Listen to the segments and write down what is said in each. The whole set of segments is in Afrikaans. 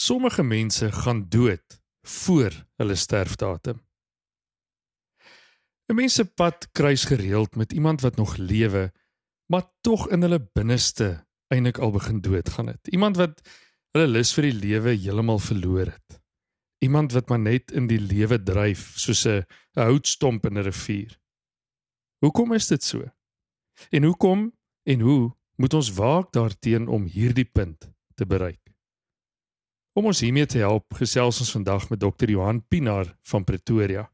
Sommige mense gaan dood voor hulle sterfdatum. 'n Mens se pad kruis gereeld met iemand wat nog lewe, maar tog in hulle binneste eintlik al begin doodgaan het. Iemand wat hulle lus vir die lewe heeltemal verloor het. Iemand wat maar net in die lewe dryf soos 'n houtstomp in 'n rivier. Hoekom is dit so? En hoekom en hoe moet ons waak daarteenoor om hierdie punt te bereik? Om ons hiermee te help, gesels ons vandag met Dr. Johan Pinaar van Pretoria.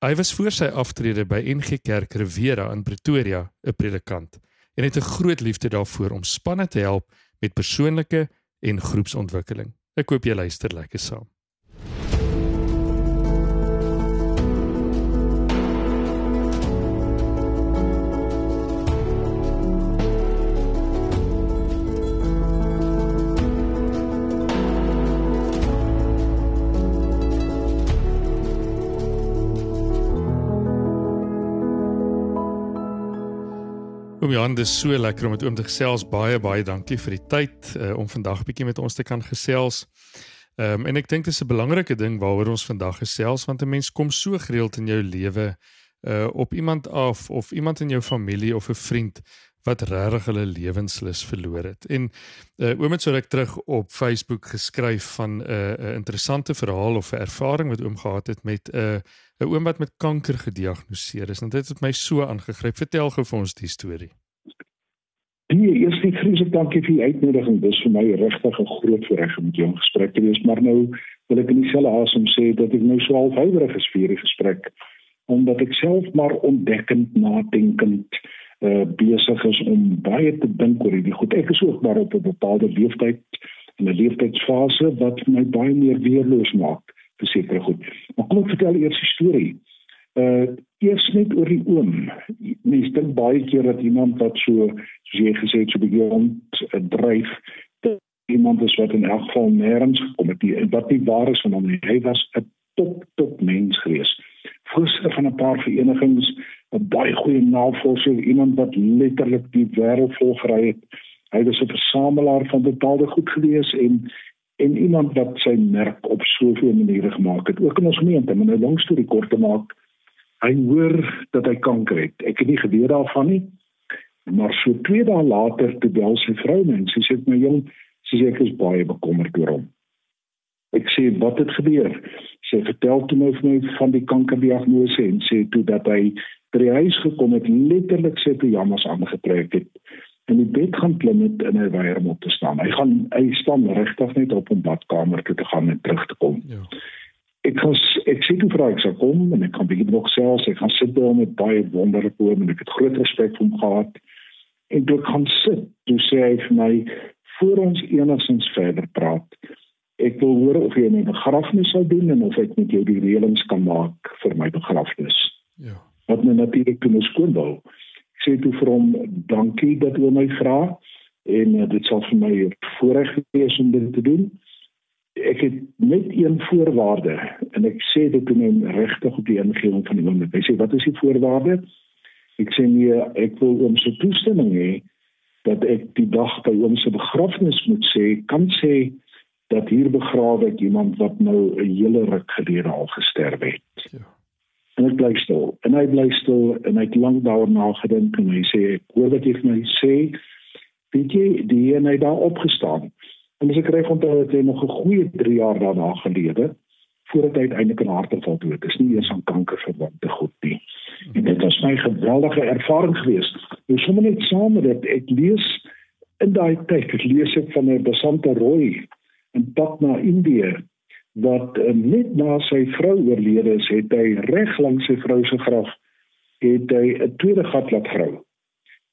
Hy was voor sy aftrede by NG Kerk Rivera in Pretoria 'n predikant en het 'n groot liefde daarvoor om spanne te help met persoonlike en groepsontwikkeling. Ek hoop jy luister lekker saam. Oom Johan, dis so lekker om met oom te gesels. Baie baie dankie vir die tyd uh, om vandag bietjie met ons te kan gesels. Ehm um, en ek dink dit is 'n belangrike ding waaroor ons vandag gesels want 'n mens kom so gereeld in jou lewe uh op iemand af of iemand in jou familie of 'n vriend wat regtig hulle lewenslus verloor het. En uh oom het so reg terug op Facebook geskryf van 'n uh, 'n interessante verhaal of 'n ervaring wat oom gehad het met 'n uh, 'n oom wat met kanker gediagnoseer is. En dit het my so aangegryp. Vertel gou vir ons die storie. Nee, eers net vreeslik dankie vir die uitnodiging. Dit is vir my regtig 'n groot voorreg om met jou in gesprek te wees, maar nou wil ek in dieselfde asem sê dat ek nou so halfhuiwerig is vir hierdie gesprek omdat ek self maar ontdekkend nadenkend uh besig is om baie te dink oor hierdie goed. Ek is ook maar op 'n bepaalde leeftyd in 'n leeftydfase wat my baie meer weerloos maak verseker goed. Maar kom ek vertel eers die storie. Uh eers net oor die oom. Mense dink baie keer dat iemand wat so soos jy gesê het so begin uh, dryf iemand is wat in elk geval nêrens gekom het nie. Wat nie waar is van hom nie. Hy was 'n top top mens gewees. Voorsitter van 'n paar verenigings, 'n baie goeie navorser, iemand wat letterlik die wêreld volgery het. Hy was 'n versamelaar van bepaalde goed gewees en en iemand wat sy merk op soveel maniere gemaak het ook in ons gemeente om 'n lang storie kort te maak hy hoor dat hy kanker het. Ek het nie geweet daarvan nie. Maar so twee dae later toe bel sy vrou my en sy sê my jong sy sê ek is baie bekommerd oor hom. Ek sê wat het gebeur? Sy vertel toe my vir my van die kankerdiagnose en sê toe dat hy by die huis gekom het letterlik sy pyjamas aangetrek het in die bed gaan klim het en hy weier om op te staan. Hy gaan hy staan regtig net op 'n badkamer toe te gaan en terug te kom. Ja. Ek gaan ek sê toe vra ek sou kom en ek kan begin nog selfs ek gaan sit daar met baie wonderlike oom en ek het groot respek vir hom gehad. En toe gaan sit, toe sê hy vir my voor ons enigsins verder praat. Ek wil hoor of jy my begrafnis sal doen en of ek met jou die reëlings kan maak vir my begrafnis. Ja. Wat my natuurlik toe moes kon wou sê toe vir hom dankie dat hy my vra en uh, dit sal vir my voorreg wees om dit te doen. Ek het net een voorwaarde en ek sê dit in 'n regtig op die ingewing van die oomblik. Hy sê wat is die voorwaarde? Ek sê nee, ek wil hom se toestemming hê dat ek die dag by hom se begrafnis moet sê, kan sê dat hier begrawe ek iemand wat nou 'n hele ruk gelede al gesterf het. Ja en ek bly stil. En hy bly stil en hy het lank daaroor nagedink en hy sê ek hoor wat jy vir my sê. Weet jy die en hy daar opgestaan. En as ek reg onthou het hy nog 'n goeie 3 jaar daarna gelede voordat hy uiteindelik aan hartaanval dood is. Nie eers aan kanker verwante goed nie. En dit was my geweldige ervaring geweest. Nou sommer net saam dit. Ek lees in daai tyd ek lees ek van 'n besante rooi en pad na Indië wat uh, net na sy vrou oorlede is, het hy reg langs sy vrou se graf het hy 'n tweede gat laat grou.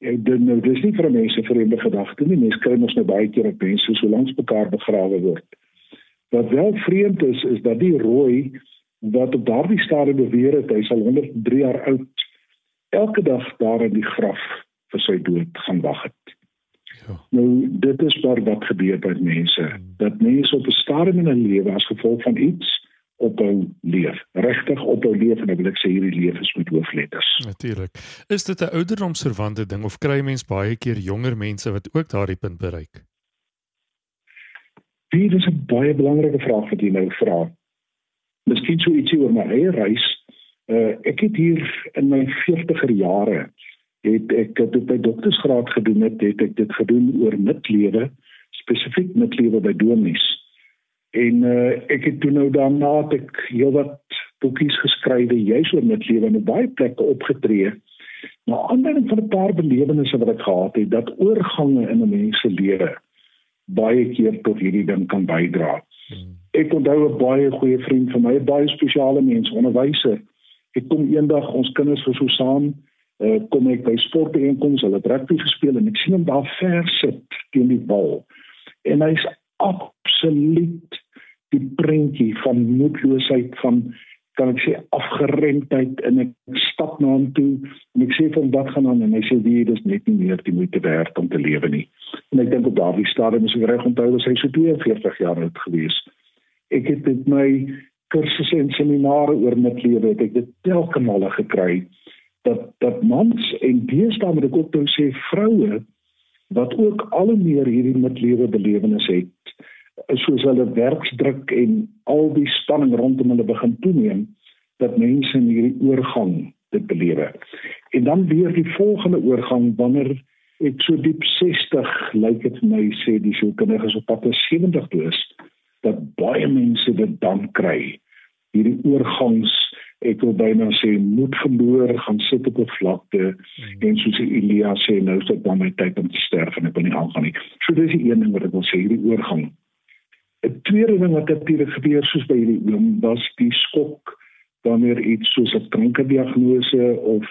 Ek dink nou dis nie vir mense vreemde gedagte nie. Mense kry mos nou baie keer op mense so langs mekaar begrawe word. Wat wel vreemd is is dat die rooi wat op daardie stadium beweer het hy sal 103 jaar oud elke dag daar in die graf vir sy dood gaan wag het. Ja. Nou dit is waar wat gebeur by mense. Dat mense op 'n stadium in 'n lewe as gevolg van iets ophou leef. Regtig ophou leef en ek wil ek sê hierdie lewe is met hoofletters. Natuurlik. Is dit 'n ouderdomsverwante ding of kry mens baie keer jonger mense wat ook daardie punt bereik? Dit is 'n baie belangrike vraag wat jy nou vra. Miskien so ietsie oor my eie reis. Uh, ek het hier in my 40er jare het ek het by doktorsgraad gedoen het, het ek dit gedoen oor midlewe, spesifiek midlewe by domies. En uh, ek het toe nou daarna het ek heelwat boekies geskryf juis oor midlewe en op baie plekke opgetree. Maar aanleiding van 'n paar belewennisse wat ek gehad het, dat oorgange in 'n mens se lewe baie keer tot hierdie ding kan bydra. Hmm. Ek onthou 'n baie goeie vriend van my, 'n baie spesiale mens, onderwyser. Ek kom eendag ons kinders was so saam uh, kom ek by sportbijeenkomste, hulle het rugby gespeel en ek sien hom daar ver sit teen die bal. En hy's absoluut die prentjie van moedloosheid van kan ek sê afgeremdheid en ek stap na hom toe en ek sê hom wat gaan aan en hy sê die dis net nie meer die moeite werd om te lewe nie. En ek dink op daardie stadium is ek reg onthou was hy so 42 jaar oud gewees. Ek het met my kursusse en seminare oor midlewe het ek dit telke male gekry dat dat mans en deesdae moet ek ook nou sê vroue wat ook al hoe meer hierdie midlewe belewenis het soos hulle werksdruk en al die spanning rondom hulle begin toeneem dat mense in hierdie oorgang dit belewe. En dan weer die volgende oorgang wanneer ek so diep 60 lyk dit vir my sê die sielkundiges op pad na 70 toe is dat baie mense dit dan kry. Hierdie oorgangs ek wil byna sê moed verloor gaan sit op 'n vlakte hmm. en soos Elia sê nou is dit dan my tyd om te sterf en ek wil nie aangaan nie. So dis die een ding wat ek wil sê hierdie oorgang. 'n Tweede ding wat natuurlik gebeur soos by hierdie oom was die skok wanneer iets soos 'n kankerdiagnose of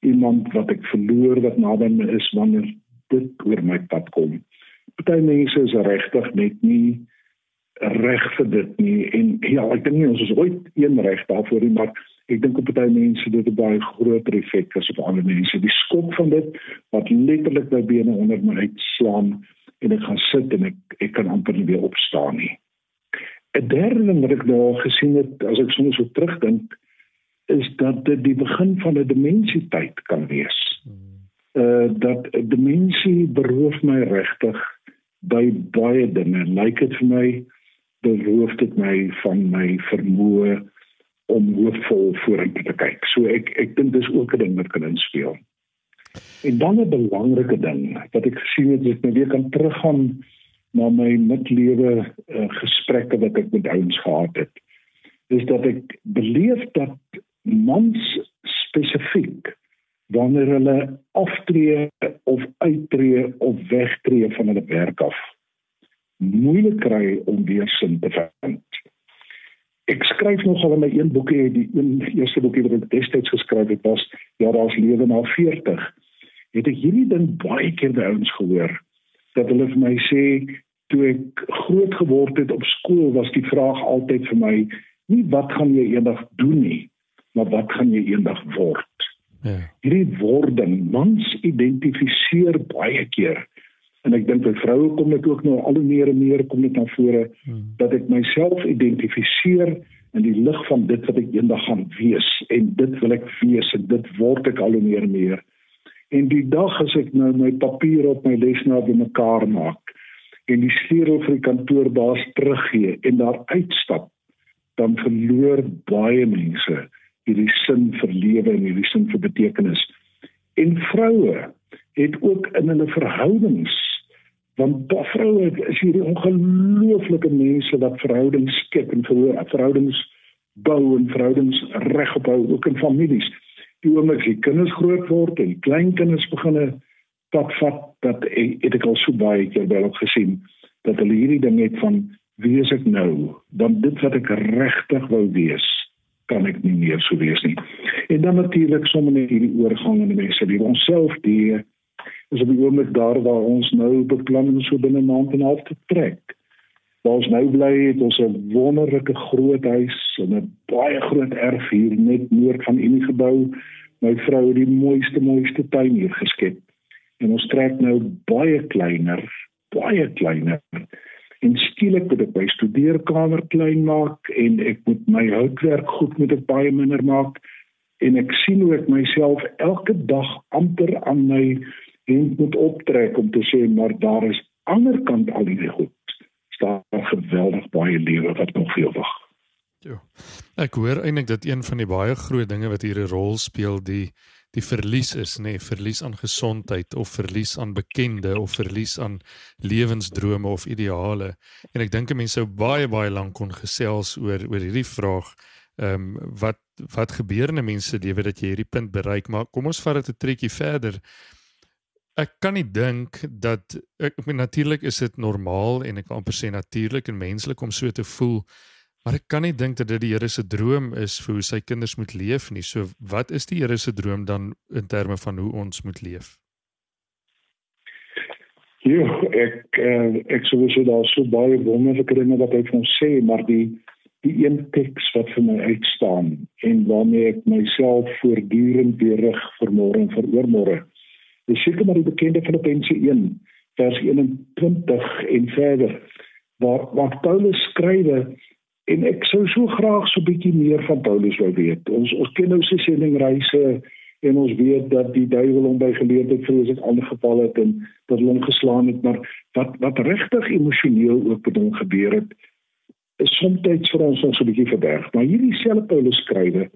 iemand wat ek verloor wat naby my is wanneer dit oor my pad kom. Party mense is regtig net nie reg vir dit nie en ja ek dink nie ons is ooit een reg daarvoor nie maar ek dink op baie mense dit 'n baie groot effek as op ander mense. Die skok van dit wat letterlik my bene onder my uitslaan en ek gaan sit en ek ek kan amper nie weer opstaan nie. 'n derde ding wat ek daar gesien het as ek soms so terugdink is dat dit die begin van 'n demensiteit kan wees. Uh dat demensie beroof my regtig by baie dinge. Lyk dit vir my beroof dit my van my vermoë om hoofvol vorentoe te kyk. So ek ek dink dis ook 'n ding wat kan inspel. En dan 'n belangrike ding wat ek gesien het, is nou weer kan teruggaan na my midlewe uh, gesprekke wat ek met ouens gehad het. Is dat ek beleef dat mans spesifiek wanneer hulle aftree of uittreë of wegtreë van hulle werk af moeilik kry om weer sin te vind. Ek skryf nog al in my een boekie, die een eerste boekie wat ek destyds geskryf het, was ja, daar's lewe na 40. Het ek hierdie ding baie keer by ouens gehoor dat hulle vir my sê toe ek groot geword het op skool was die vraag altyd vir my nie wat gaan jy eendag doen nie, maar wat gaan jy eendag word? Ja. Hierdie wording, mans identifiseer baie keer en ek dink vir vroue kom dit ook nou al hoe meer en meer kom dit na vore hmm. dat ek myself identifiseer in die lig van dit wat ek eendag gaan wees. En dit wil ek wees en dit word ek al hoe meer en meer. En die dag as ek nou my papiere op my lesenaar bymekaar maak en die sleutel vir die kantoorbaas teruggee en daar uitstap dan verloor baie mense hierdie sin vir lewe en hierdie sin vir betekenis. En vroue het ook in hulle verhoudings want vroue is hierdie ongelooflike mense wat verhoudings skep en verhoudings bou en verhoudings regop hou ook in families. Die oomblik die kinders groot word en kleinkinders begin pad vat dat het ek al so baie keer by hulle gesien dat hulle hierdie ding het van wie is ek nou dan dit wat ek regtig wou wees kan ek nie meer so wees nie. En dan natuurlik sommer net hierdie oorgang in die mense die onsself die is op die oomblik daar waar ons nou beplan om so binne 'n maand en 'n half te trek. Waar ons nou bly het ons 'n wonderlike groot huis en 'n baie groot erf hier net noord van Unie gebou. My vrou het die mooiste mooiste tuin hier geskep. En ons trek nou baie kleiner, baie kleiner. En skielik moet ek my studeerkamer klein maak en ek moet my houtwerk goed moet ek baie minder maak en ek sien hoe ek myself elke dag amper aan my en moet optrek om te sê maar daar is ander kant al hierdie goed daar geweldig baie lewe wat nog vir jou wag. Ja. Ek hoor eintlik dat een van die baie groot dinge wat hier 'n rol speel, die die verlies is, nê, nee, verlies aan gesondheid of verlies aan bekende of verlies aan lewensdrome of ideale. En ek dink mense sou baie baie lank kon gesels oor oor hierdie vraag. Ehm um, wat wat gebeur in mense lewe dat jy hierdie punt bereik, maar kom ons vat dit 'n trekkie verder ek kan nie dink dat ek, ek meen natuurlik is dit normaal en ek kan amper sê natuurlik en menslik om so te voel maar ek kan nie dink dat dit die Here se droom is vir hoe sy kinders moet leef nie. So wat is die Here se droom dan in terme van hoe ons moet leef? Ja ek uh, ek sou sê daar so baie wonderlike dinge wat hy van sê maar die die een teks wat vir my uitstaan en waarmee ek myself voortdurend berig vir môre en vir oormôre Dis seker maar die bekende Filippense 1 vers 21 en verder waar waar Paulus skrywe en ek sou so graag so 'n bietjie meer van Paulus wou weet. Ons ons ken nou sy sendingreise en ons weet dat die duiwel hom by geleentheid vreeslik aangeval het en dat hom geslaan het, maar wat wat regtig emosioneel ook met hom gebeur het is soms vir ons ons 'n bietjie verberg. Maar hierdie selfe Paulus skrywe,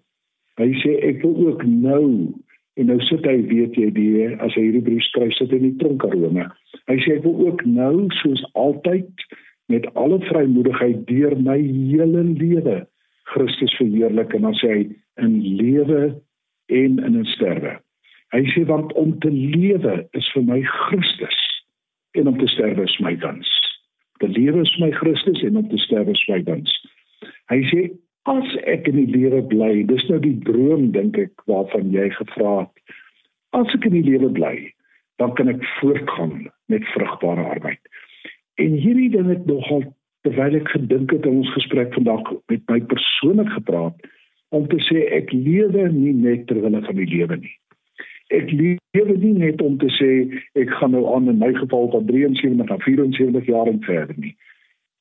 hy sê ek wil ook nou En nou sit hy weet jy die as hy hierdie brief skryf sit in die tronk Rome. Hy sê ek wil ook nou soos altyd met alle vrymoedigheid deur my hele lewe Christus verheerlik en dan sê hy in lewe en in 'n sterwe. Hy sê want om te lewe is vir my Christus en om te sterwe is my wins. Die lewe is my Christus en om te sterwe is my wins. Hy sê as ek in die lewe bly, dis nou die droom dink ek waarvan jy gevra het. As ek in die lewe bly, dan kan ek voortgaan met vrugbare arbeid. En hierdie ding het nogal terwyl ek gedink het in ons gesprek vandag met my persoonlik gepraat om te sê ek lewe nie net terwyl ek van die lewe nie. Ek lewe nie net om te sê ek gaan nou aan in my geval van 73 na 74 jaar en verder nie.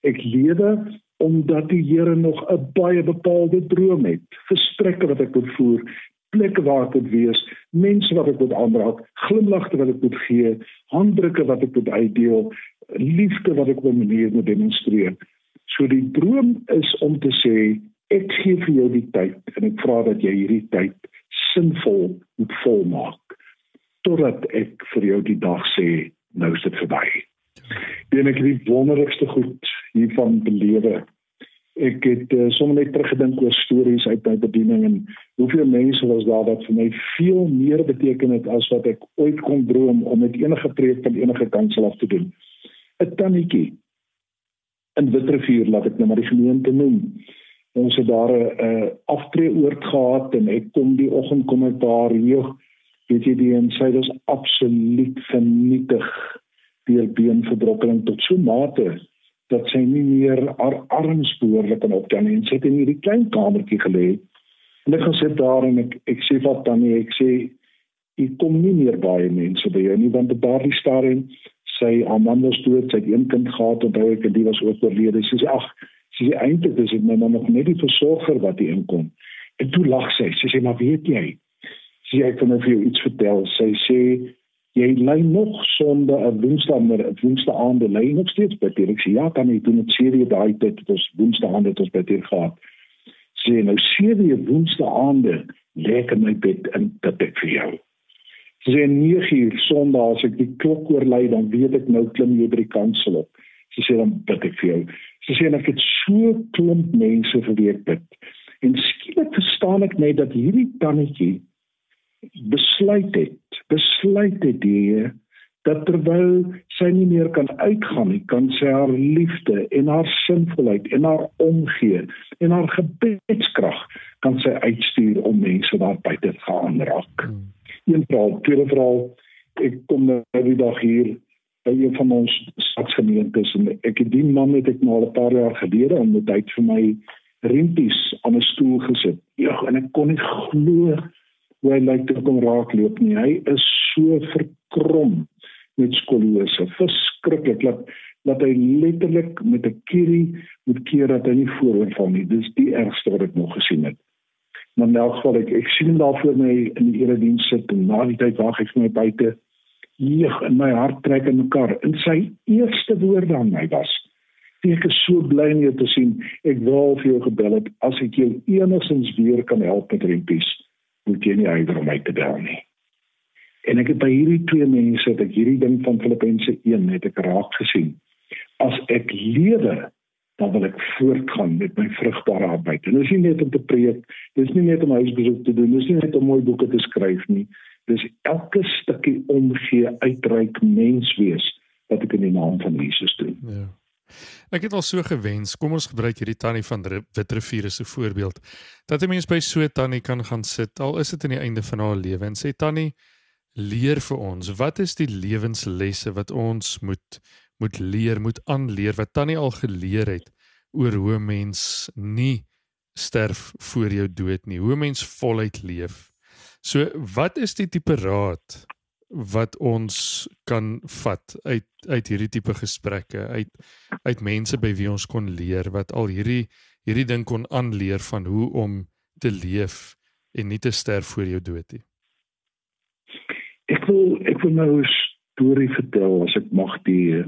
Ek lewe omdat die Here nog 'n baie bepaalde droom het. Gesprekke wat ek moet voer, plekke waar ek moet wees, mense wat ek moet aanraak, glimlagte wat ek moet gee, handdrukke wat ek moet uitdeel, liefde wat ek op 'n manier moet demonstreer. So die droom is om te sê ek gee vir jou die tyd en ek vra dat jy hierdie tyd sinvol moet volmaak totdat ek vir jou die dag sê nou is dit verby. En ek het die wonderlikste goed hiervan belewe. Ek het uh, sommer net teruggedink oor stories uit my bediening en hoeveel mense was daar wat vir my veel meer beteken het as wat ek ooit kon droom om met enige preek van enige kansel af te doen. 'n Tannetjie in Witrifuur laat ek nou maar die gemeente noem. Ons het daar 'n uh, aftreeoord gehad en ek kom die oggend kom ek daar hier weet jy die en sy was absoluut vernietig deur beenverbrokkeling tot so mate dat sy nie meer haar arms behoorlik kan optel nie en sy het in hierdie klein kamertjie gelê. En ek gaan sit daar en ek ek sê wat dan nie ek sê ek kom nie meer baie mense by jou nie want daar die stadium sy Amanda se dood, sy het een kind gehad en hy het die was ook oorlede. Sy sê ag, sy sê eintlik is dit my man nog net die versorger wat hier inkom. En toe lag sy. Sy sê maar weet jy, sy sê ek kan nou vir jou iets vertel. Sy sê jy lê nog sonde 'n woensdag maar 'n woensdag aand lê nog steeds die ek sê ja kan jy doen dit serie daai tyd het ons woensdag aand het ons die gehad. Sê nou serie woensdag aand lê ek in my bed en dit ek vir jou. Sê 9 uur sondag as ek die klok oorlei dan weet ek nou klim jy by die kansel op. Sy sê dan bid ek vir jou. Sy sê ek het so klomp mense vir wie ek bid. En skielik verstaan ek net dat hierdie tannetjie besluit het, besluit het die dat terwyl sy nie meer kan uitgaan nie, kan sy haar liefde en haar sinvolheid en haar omgee en haar gebedskrag kan sy uitstuur om mense daar buite te gaan raak. Hmm. Een vrou, tweede vrou, ek kom nou die dag hier by een van ons stadsgemeentes en ek het die man het ek nou al 'n paar jaar gelede om met tyd vir my riempies aan 'n stoel gesit. Ja, en ek kon nie glo hoe hy lyk toe kom raakloop nie. Hy is so verkrom met skoliose. Verskriklik dat dat hy letterlik met 'n kierie moet keer dat hy nie vooroorval nie. Dis die ergste wat ek nog gesien het. Maar in elk geval ek ek sien hom daar voor my in die erediens sit en na die tyd wag ek vir my buite. Eeg in my hart trek in mekaar. In sy eerste woorde aan my was: Ek is so bly om jou te sien. Ek wou vir jou gebel het as ek jou enigstens weer kan help met rempies. Moet jy nie eider om my te bel nie. En ek het by hierdie twee mense dat hierdie ding van Filippense 1 net ek raak gesien. As ek lewe, dan wil ek voortgaan met my vrugbare arbeid. En dit is nie net om te preek, dit is nie net om huisbesoek te doen, dit is nie net om mooi boeke te skryf nie. Dis elke stukkie omgee, uitreik mens wees wat ek in die naam van Jesus doen. Ja. Ek het al so gewens, kom ons gebruik hierdie tannie van Witrivier as 'n voorbeeld, dat 'n mens by so 'n tannie kan gaan sit, al is dit aan die einde van haar lewe en sê tannie, leer vir ons, wat is die lewenslesse wat ons moet moet leer, moet aanleer wat tannie al geleer het oor hoe mens nie sterf voor jou dood nie, hoe mens voluit leef. So, wat is die tipe raad wat ons kan vat uit uit hierdie tipe gesprekke uit uit mense by wie ons kon leer wat al hierdie hierdie ding kon aanleer van hoe om te leef en nie te sterf voor jou dood nie. Ek wil ek wil nou 'n storie vertel as ek mag die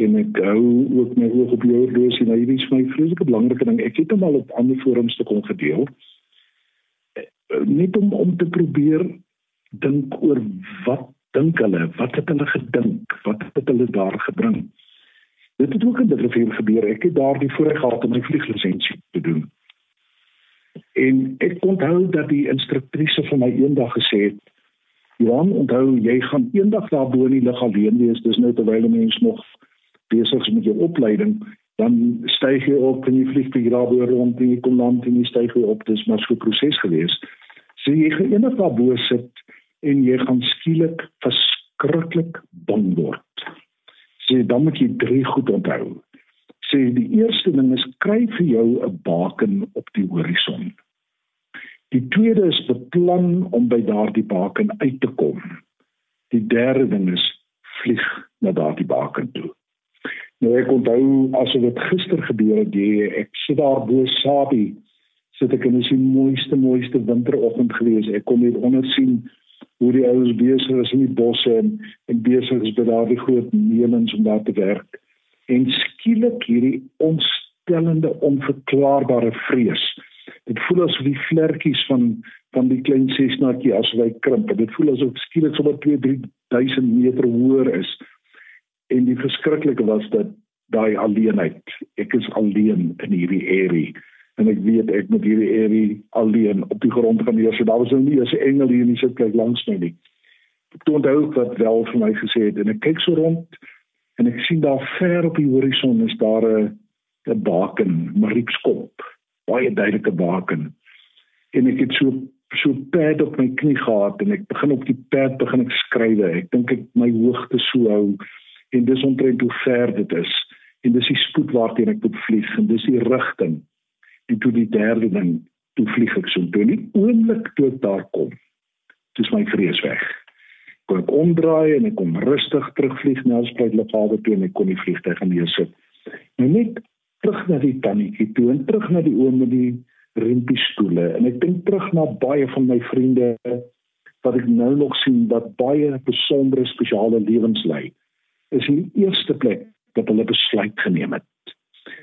en ek hou ook my oog op jou losie nou hierdie is my vreeslike belangrike ding. Ek het hom al op ander forums te kon gedeel. Eh, net om om te probeer dink oor wat dink hulle, wat het hulle gedink, wat het hulle daar gebring. Dit het ook in dit geval gebeur. Ek het daardie voorreg gehad om my vlieglisensie te doen. En ek onthou dat die instruktrise vir my eendag gesê het: "Johan, onthou jy gaan eendag daar bo in die lug alleen wees, dis nou terwyl mense nog besig is met jou opleiding." dan styg jy op en jy vlieg by daar bo rond en jy kom land en jy styg weer op dis maar so 'n proses gewees. So jy gaan eendag daar bo sit en jy gaan skielik verskriklik bang word. Sê dan moet jy drie goed onthou. Sê die eerste ding is kry vir jou 'n baken op die horison. Die tweede is beplan om by daardie baken uit te kom. Die derde ding is vlieg na daardie baken toe. Nou ek onthou as dit gister gebeur het, jy ek sit daar bo Sabi, sit ek in 'n mooiste mooiste winteroggend gewees. Ek kom hier onder sien hoe die ouens besig is in die bosse en, en besig is by daardie groot menings om daar te werk. En skielik hierdie ontstellende onverklaarbare vrees. Dit voel asof die vlekkies van van die klein sesnatjie as hy krimp. Dit voel asof skielik sommer 2-3000 meter hoër is. En die verskriklike was dat daai alleenheid. Ek is alleen in hierdie area en ek weet ek moet hierdie area alleen op die grond gaan neer. So daar was nou nie 'n engel hier nie sit kyk langs my nie. Ek het onthou wat wel vir my gesê het en ek kyk so rond en ek sien daar ver op die horison is daar 'n 'n baken, Mariepskop. Baie duidelike baken. En ek het so so pad op my knie gehad en ek begin op die pad begin ek skryf. Ek dink ek my hoogte so hou en dis omtrent hoe ver dit is en dis die spoed waarteen ek moet vlieg en dis die rigting en toe die derde ding toe vlieg ek. So toe nie oomblik toe ek daar kom dis my vrees weg. Kon ek omdraai en ek kom rustig terugvlieg na Spruit Lughawe toe en ek kon die vliegtuig neersit nou net terug na die tannetjie toe en terug na die oom met die rimpie stoele. En ek dink terug na baie van my vriende wat ek nou nog sien dat baie besondere spesiale lewens lei is in die eerste plek dat hulle besluit geneem het.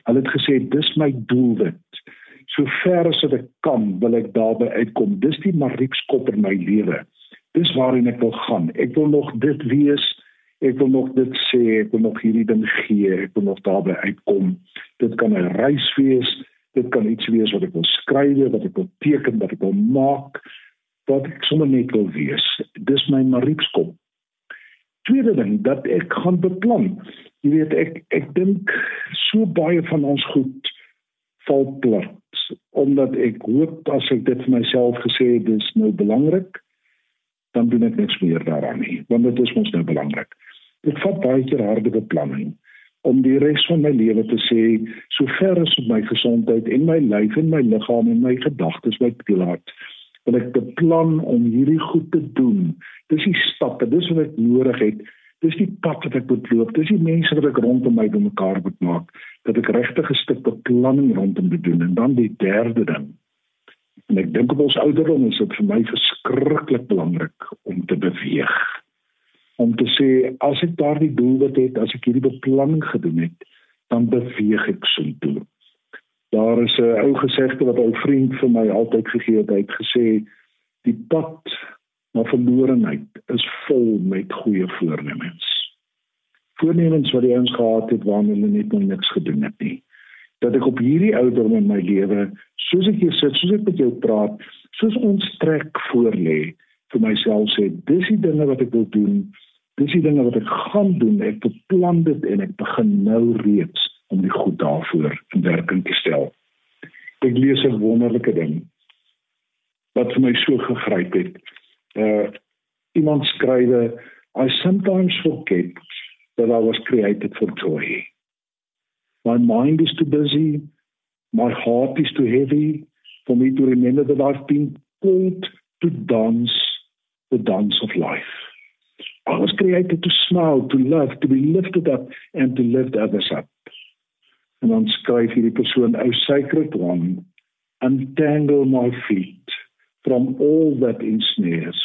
Hulle het gesê dis my doelwit. So ver as wat ek kan, wil ek daarby uitkom. Dis die Mariekskop in my lewe. Dis waarheen ek wil gaan. Ek wil nog dit wees. Ek wil nog dit sê, ek wil nog hierdie ding gee. Ek wil nog daarby uitkom. Dit kan 'n reis wees. Dit kan iets wees wat ek wil skryf, wat ek wil teken, wat ek wil maak, wat ek sommer net wil wees. Dis my Mariekskop. Tweede ding dat ek gaan beplan jy weet ek ek dink so baie van ons goed val plat omdat ek hoop as ek dit vir myself gesê het dis nou belangrik dan doen ek niks meer daaraan nie want dit is mos nou belangrik. Dit vat baie keer harde beplanning om die res van my lewe te sê so ver as my gesondheid en my lyf en my liggaam en my gedagtes my toelaat wil ek beplan om hierdie goed te doen. Dis die stappe dis wat ek nodig het Dis die pad wat ek moet loop. Dis die mense wat ek rondom my bymekaar moet maak dat ek regtig 'n stuk beplanning rondom moet doen en dan die derde ding. En ek dink op ons ouderdom is dit vir my verskriklik belangrik om te beweeg. Om te sê as ek daardie doel wat het, as ek hierdie beplanning gedoen het, dan beweeg ek so toe. Daar is 'n ou gesegde wat 'n ou vriend vir my altyd gegee het. Hy het gesê die pad na verlorenheid is vol met goeie voornemens. Voornemens wat die ouens gehad het waarna hulle net nog niks gedoen het nie. Dat ek op hierdie ouderdom in my lewe, soos ek hier sit, soos ek met jou praat, soos ons trek voor lê, vir myself sê dis die dinge wat ek wil doen dis die dinge wat ek gaan doen ek beplan dit en ek begin nou reeds om die goed daarvoor in werking te stel ek lees 'n wonderlike ding wat vir my so gegryp het uh iemand skrywe i sometimes forget that i was created for joy my mind is too busy my heart is too heavy for me to remember that i've been called to dance the dance of life. I was created to smile, to love, to be lifted up and to lift others up. En dan skryf hierdie persoon, "O sacred one, untangle my feet from all that ensnares.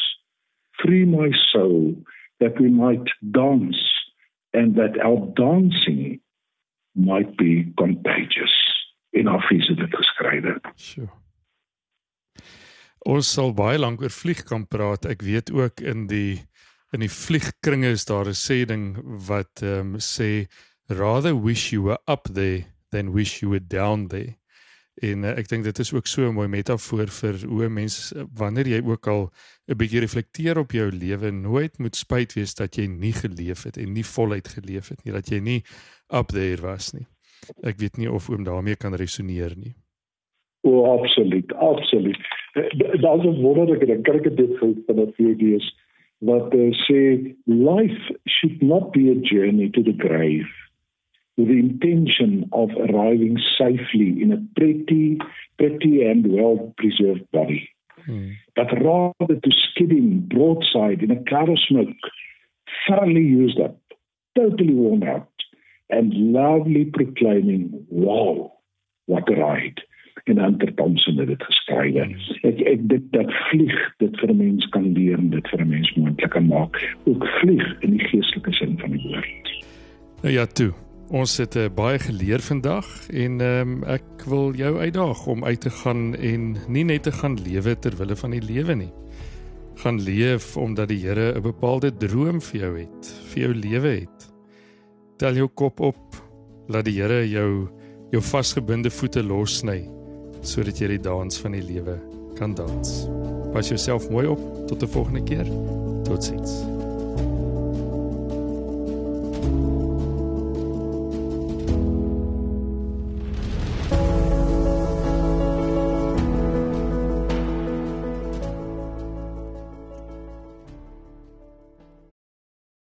Free my soul that we might dance and that our dancing might be contagious." In our het dit geskrywe. Sure. Ons sal baie lank oor vlieg kan praat. Ek weet ook in die in die vliegkringe is daar 'n sê ding wat ehm um, sê rather wish you were up there than wish you were down there. En uh, ek dink dit is ook so 'n mooi metafoor vir hoe mense wanneer jy ook al 'n bietjie reflekteer op jou lewe nooit moet spyt wees dat jy nie geleef het en nie voluit geleef het nie dat jy nie up there was nie. Ek weet nie of oom daarmee kan resoneer nie. O, oh, absoluut, absoluut. Daar's 'n wonderlike kan ek dit gou van die VD's wat uh, sê life should not be a journey to the grave with the intention of arriving safely in a pretty pretty and well preserved body. Hmm. But rather to skidding broadside in a cloud of smoke, thoroughly used up, totally worn out, and loudly proclaiming, Wow, what a ride! en Hunter Thompson het dit geskryf. Ek ek dit dat vlieg dit vir 'n mens kan leer en dit vir 'n mens moontlik kan maak. Ook vlieg in die geestelike sin van die woord. Nou ja, toe. Ons het uh, baie geleer vandag en um, ek wil jou uitdaag om uit te gaan en nie net te gaan lewe ter wille van die lewe nie. Gaan leef omdat die Here 'n bepaalde droom vir jou het, vir jou lewe het. Tel jou kop op. Laat die Here jou jou vasgebinde voete lossny sodat jy die dans van die lewe kan dans. Pas jouself mooi op tot 'n volgende keer. Totsiens.